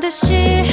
的心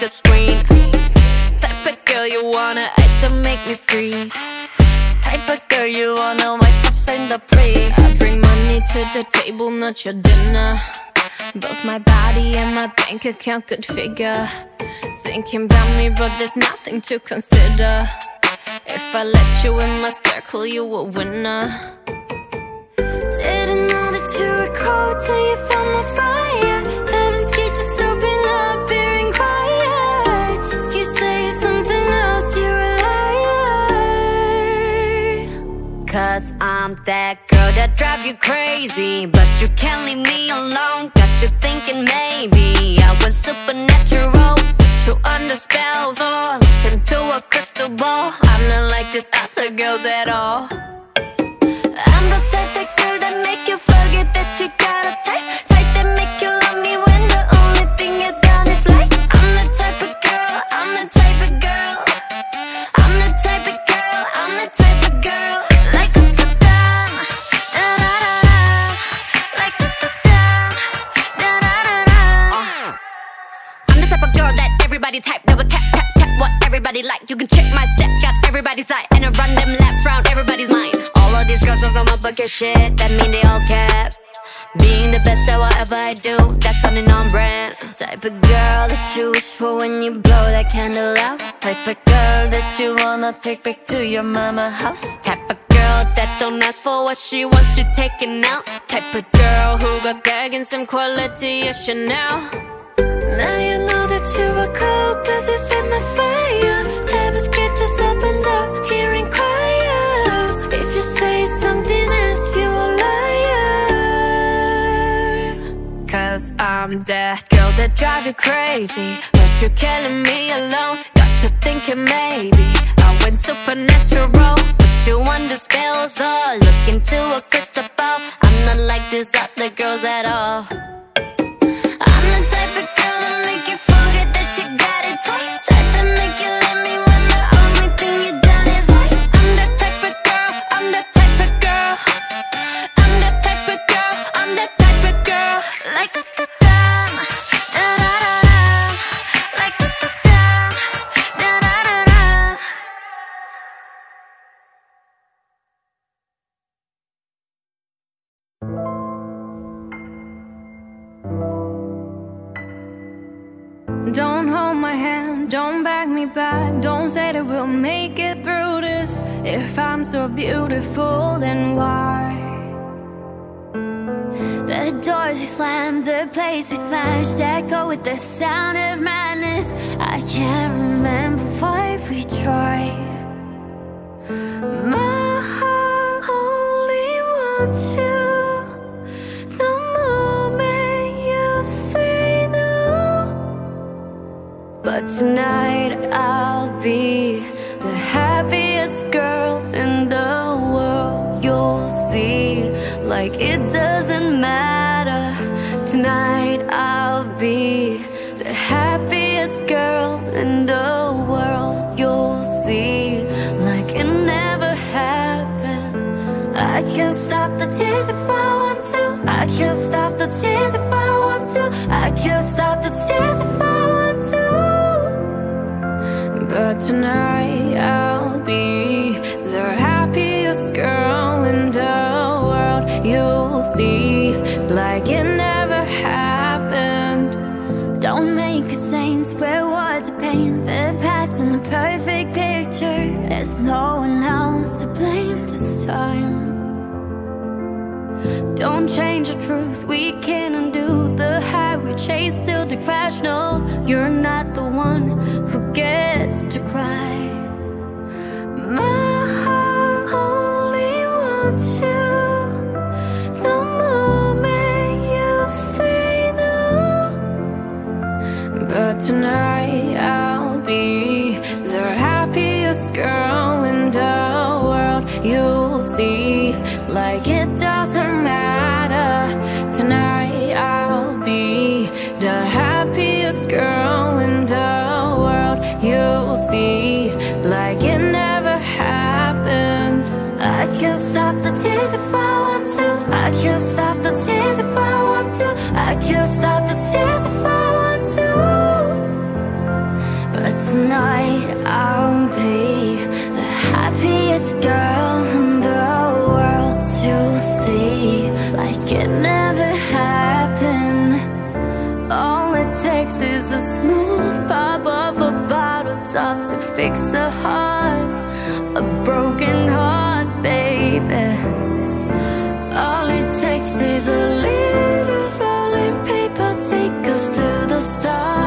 the screen. Type of girl you wanna ice and make me freeze. Type of girl you wanna wipe up in the plate. I bring money to the table, not your dinner. Both my body and my bank account could figure. Thinking about me, but there's nothing to consider. If I let you in my circle, you a winner. Didn't know that you were cold till you found my fire. That girl that drive you crazy. But you can't leave me alone. Got you thinking maybe I was supernatural. Put you under spells or look into a crystal ball. I'm not like these other girls at all. I'm the type of girl that make you forget that you got a everybody type, double tap, tap, tap, what everybody like. You can check my steps, got everybody's side, and I run them laps round everybody's mind. All of these girls on my bucket shit, that mean they all cap. Being the best at whatever I do, that's something on brand. Type of girl that you wish for when you blow that candle out. Type of girl that you wanna take back to your mama house. Type of girl that don't ask for what she wants to taking out. Type of girl who got bag and some quality of Chanel. Now you know that you were cold cause you fed my fire. Heaven's gate just opened up, hearing quiet. If you say something else, you a liar. Cause I'm that girl that drive you crazy. But you're killing me alone. Got you thinking maybe I went supernatural. Put you under spells or look into a crystal ball. I'm not like these other girls at all. Don't back me back. Don't say that we'll make it through this. If I'm so beautiful, then why? The doors we slammed, the plates we smashed, echo with the sound of madness. I can't remember why we tried. My heart only wants you. If I want to. I can stop the tears if I want to. I can stop the tears if I want to. But tonight I'll be the happiest girl in the world. You'll see, like it never happened. Don't make a saint where words are paint the past in the perfect picture. There's no one else to blame this time. Change the truth, we can't undo the high we chase till the crash. No, you're not the one who gets to cry. My heart only wants you. The moment you say no. But tonight I'll be the happiest girl in the world. You'll see, this girl in the world you'll see like it never happened. I can stop the tears if I want to. I can stop the tears if I want to. I can stop the tears if I want to. But tonight I'll be the happiest girl. takes is a smooth pop of a bottle top to fix a heart, a broken heart, baby. All it takes is a little rolling paper, take us to the stars.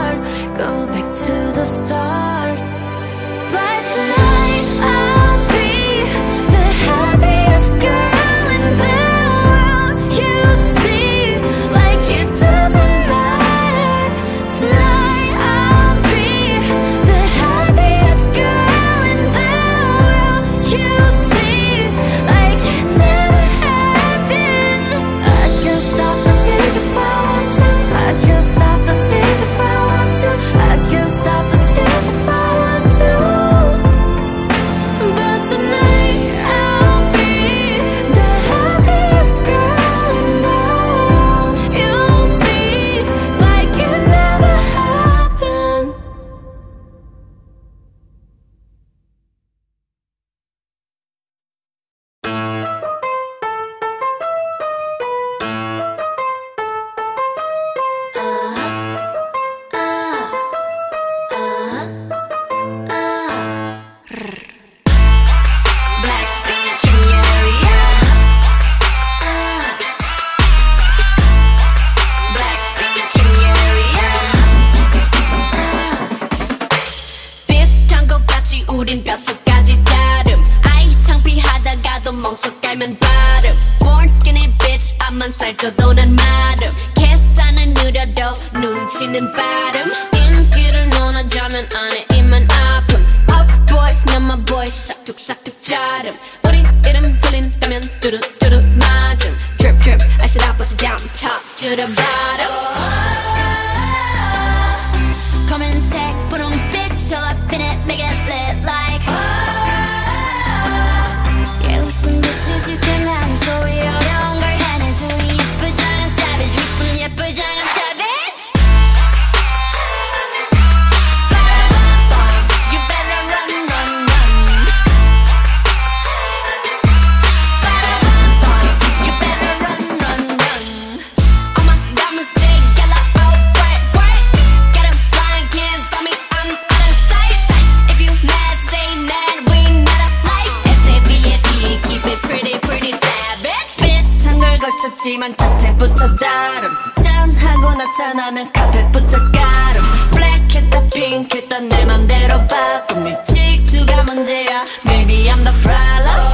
겉에부터 다름. 짠하고 나타나면 카펫부터 가름. 블랙했다 핑크했다 내 맘대로 바꿈 네 질투가 문제야. Maybe I'm the problem.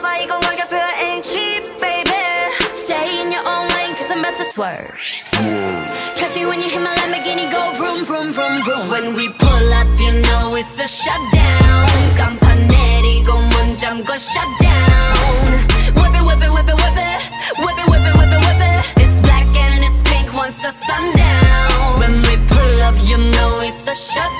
nobody gon' work if it ain't cheap, baby. Stay in your own lane, cause I'm about to swerve. Trust me when you hit my Lamborghini, go vroom, vroom, vroom, vroom. When we pull up, you know it's a shutdown. 간판내리 고 문잠 go shut down. Whip it, whip it, whip it, whip it. Whip it, whip it, whip it, whip it. It's black and it's pink once the sun down. When we pull up, you know it's a shutdown.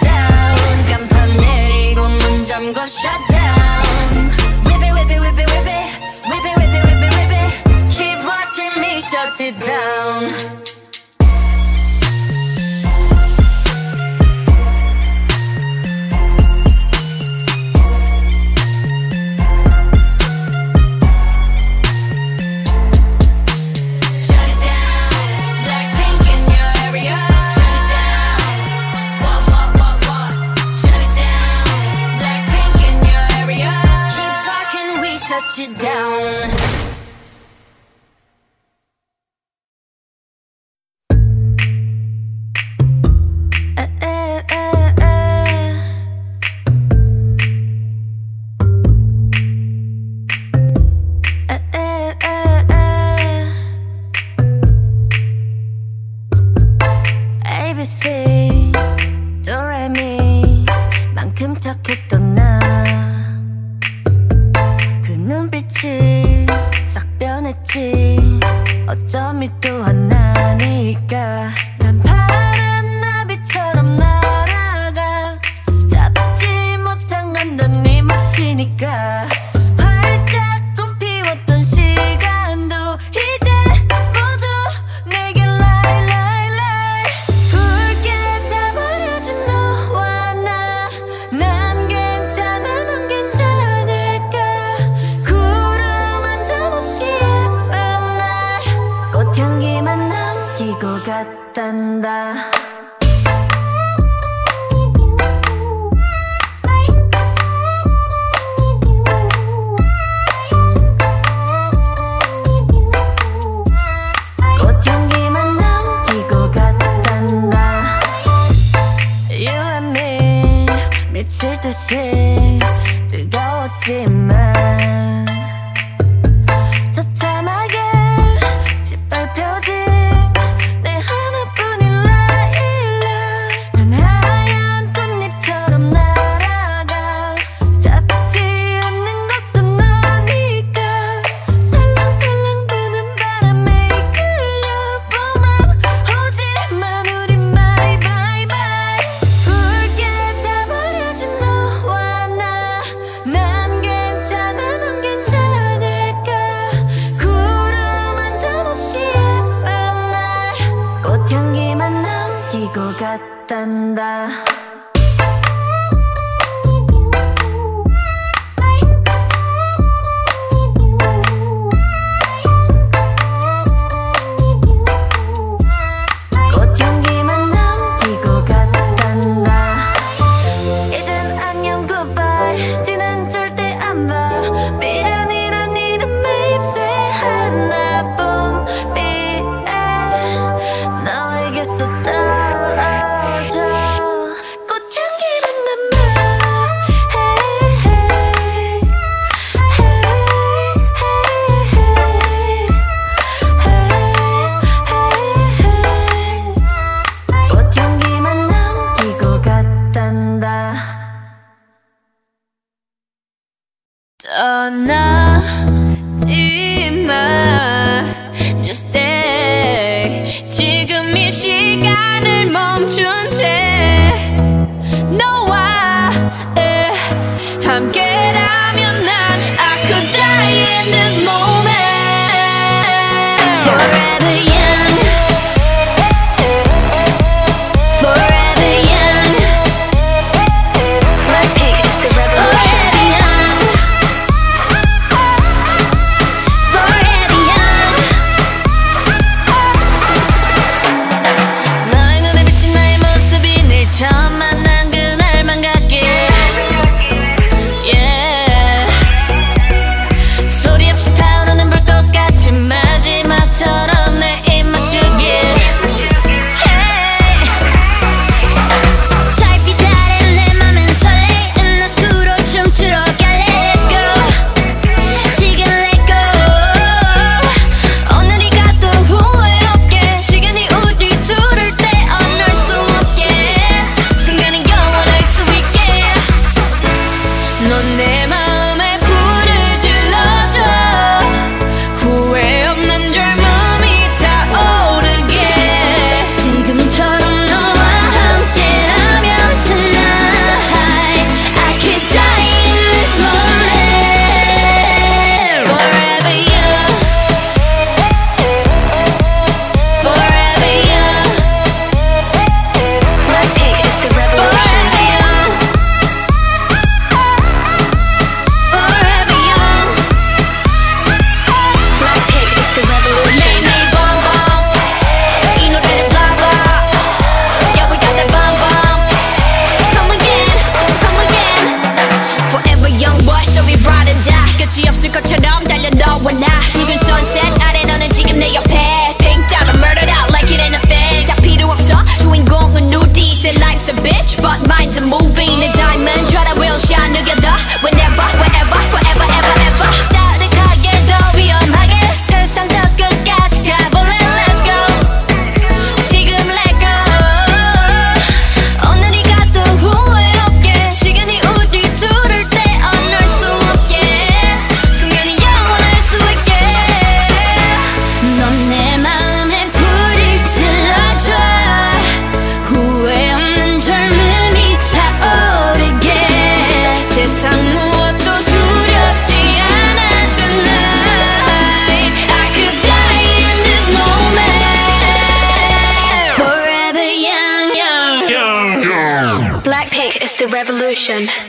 Revolution.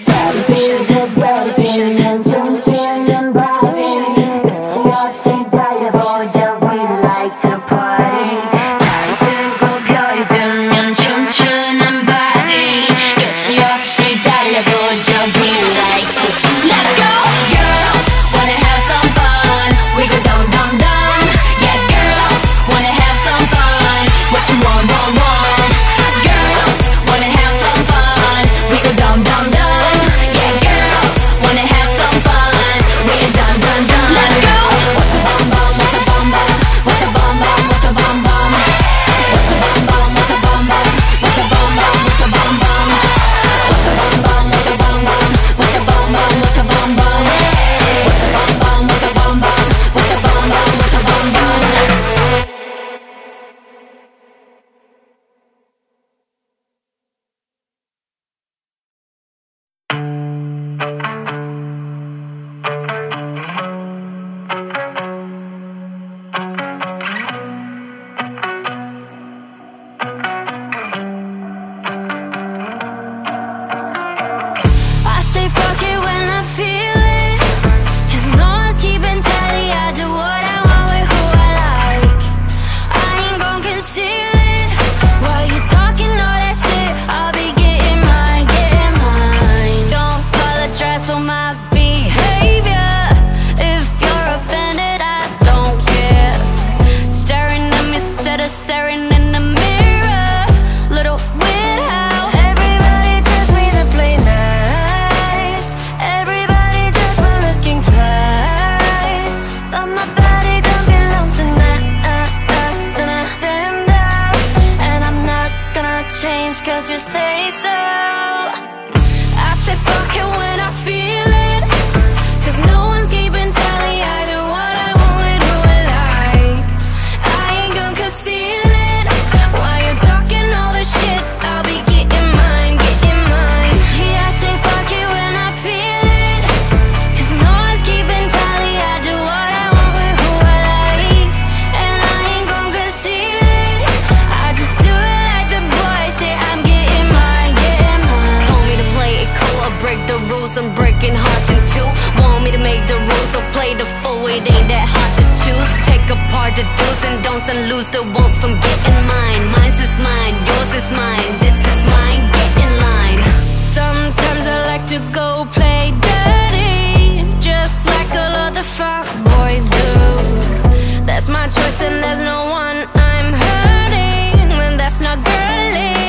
it ain't that hard to choose. Take apart the do's and don'ts and lose the wolves I'm getting mine. Mine's is mine, yours is mine, this is mine, get in line. Sometimes I like to go play dirty Just like a lot of fuck boys do. That's my choice and there's no one I'm hurting And that's not girly.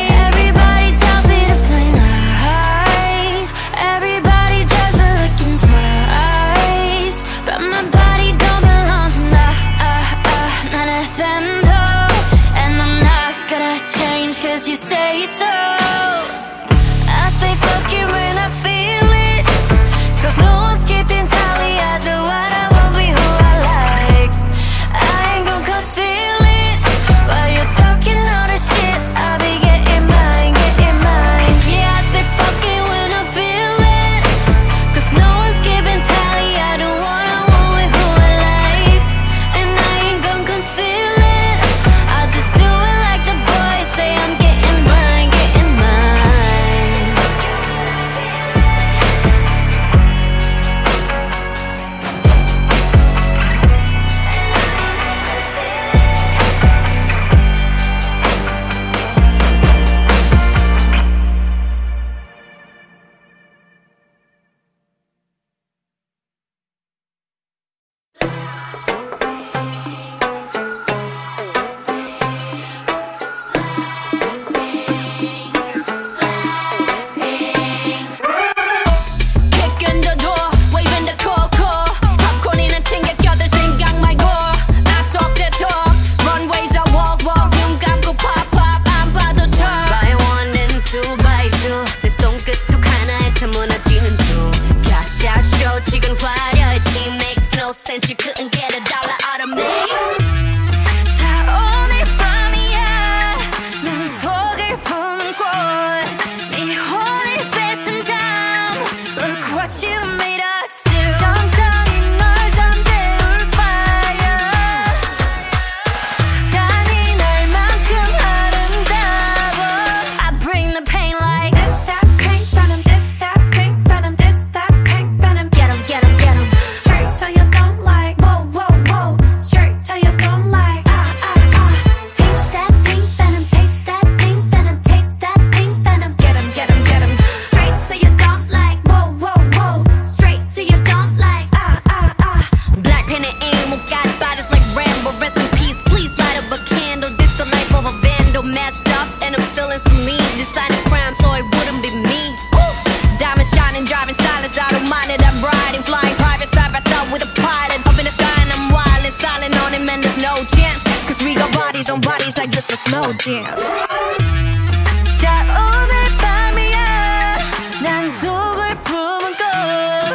go.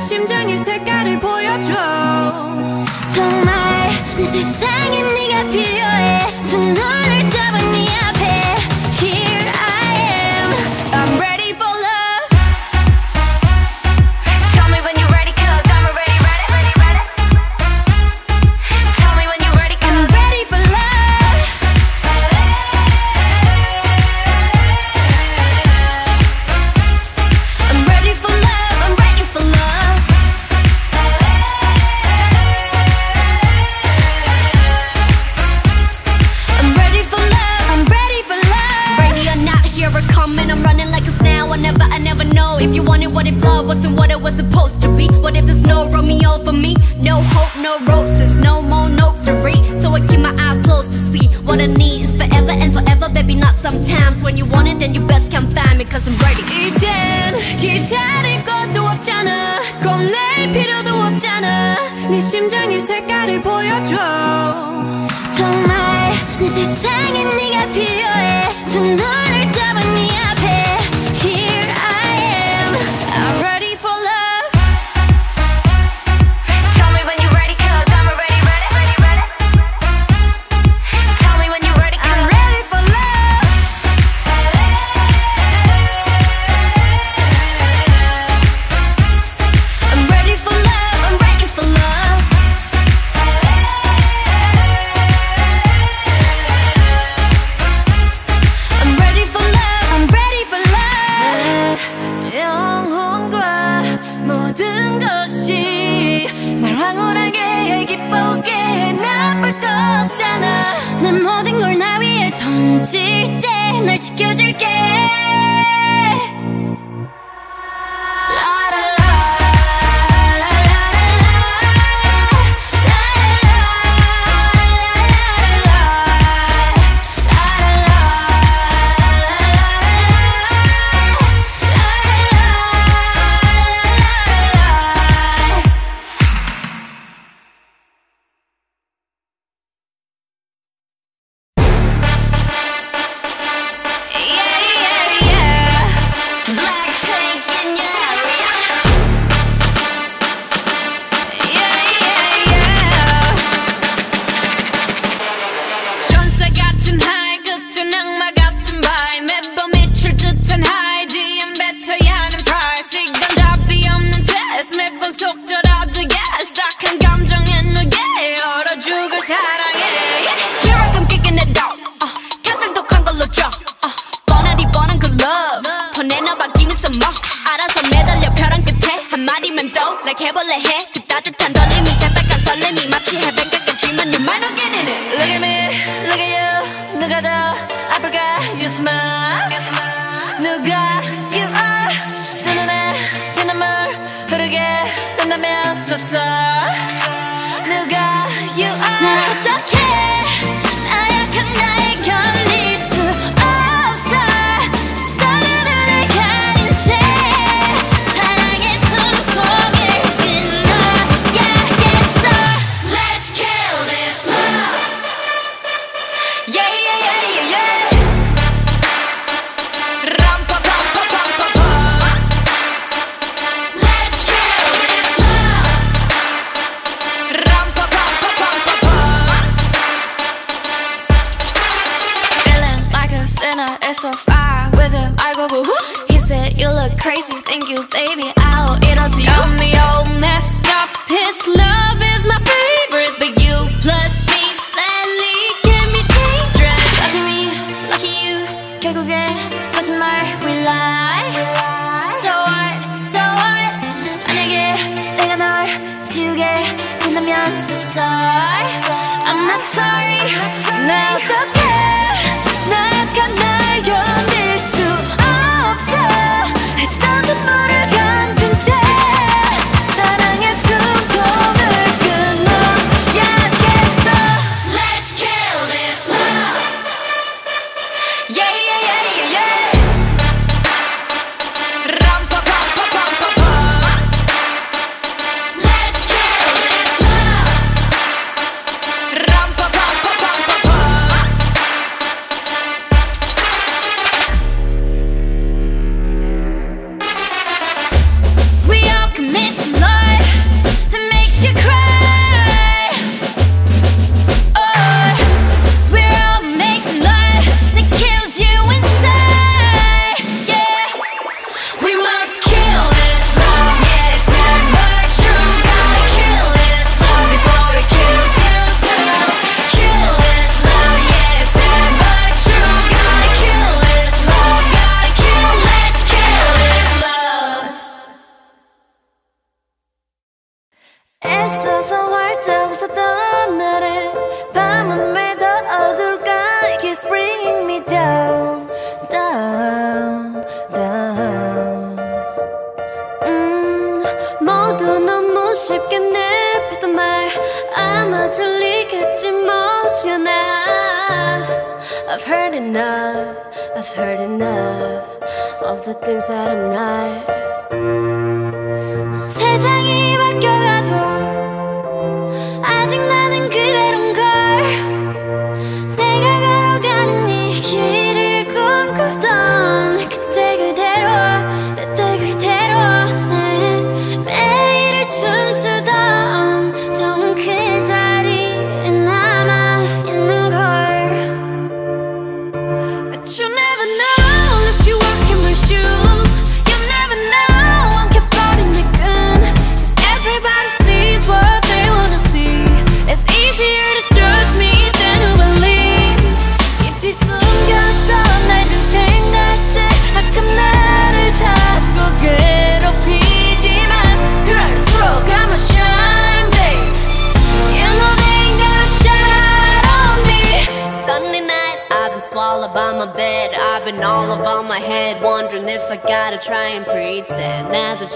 심장의 색깔을 보여줘.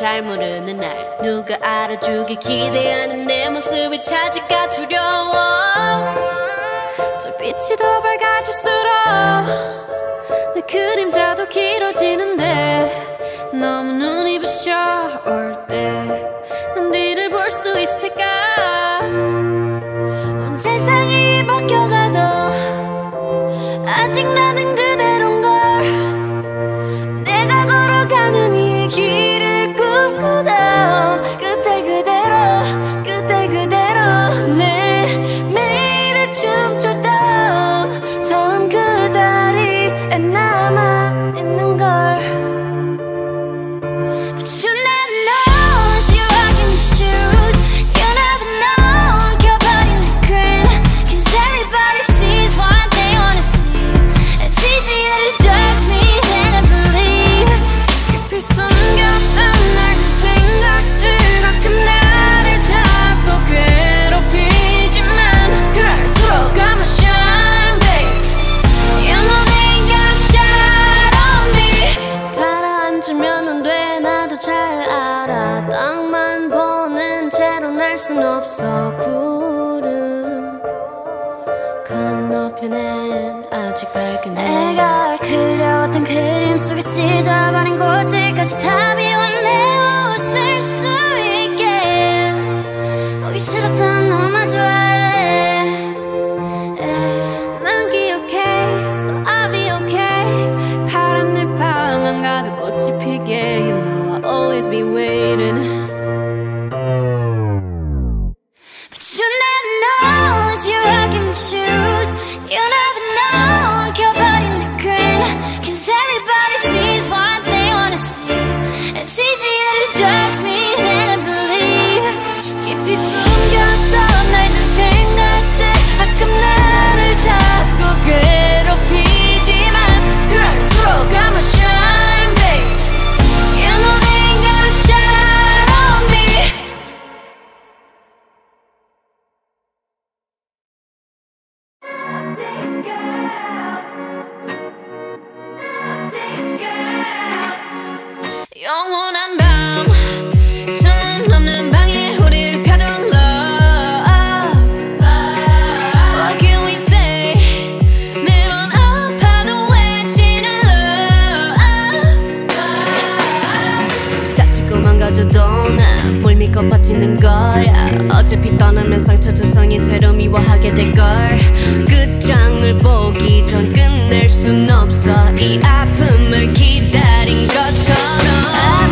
잘 모르는 날. 누가 알아주길 기대하는 내 모습을 찾기가 두려워. 저 빛이 더 밝아질수록 내 그림자도 길어지는데 너무 눈이 부셔. 보면 상처 조성인 채로 미워하게 될걸. 그 끝장을 보기 전 끝낼 순 없어. 이 아픔을 기다린 것처럼.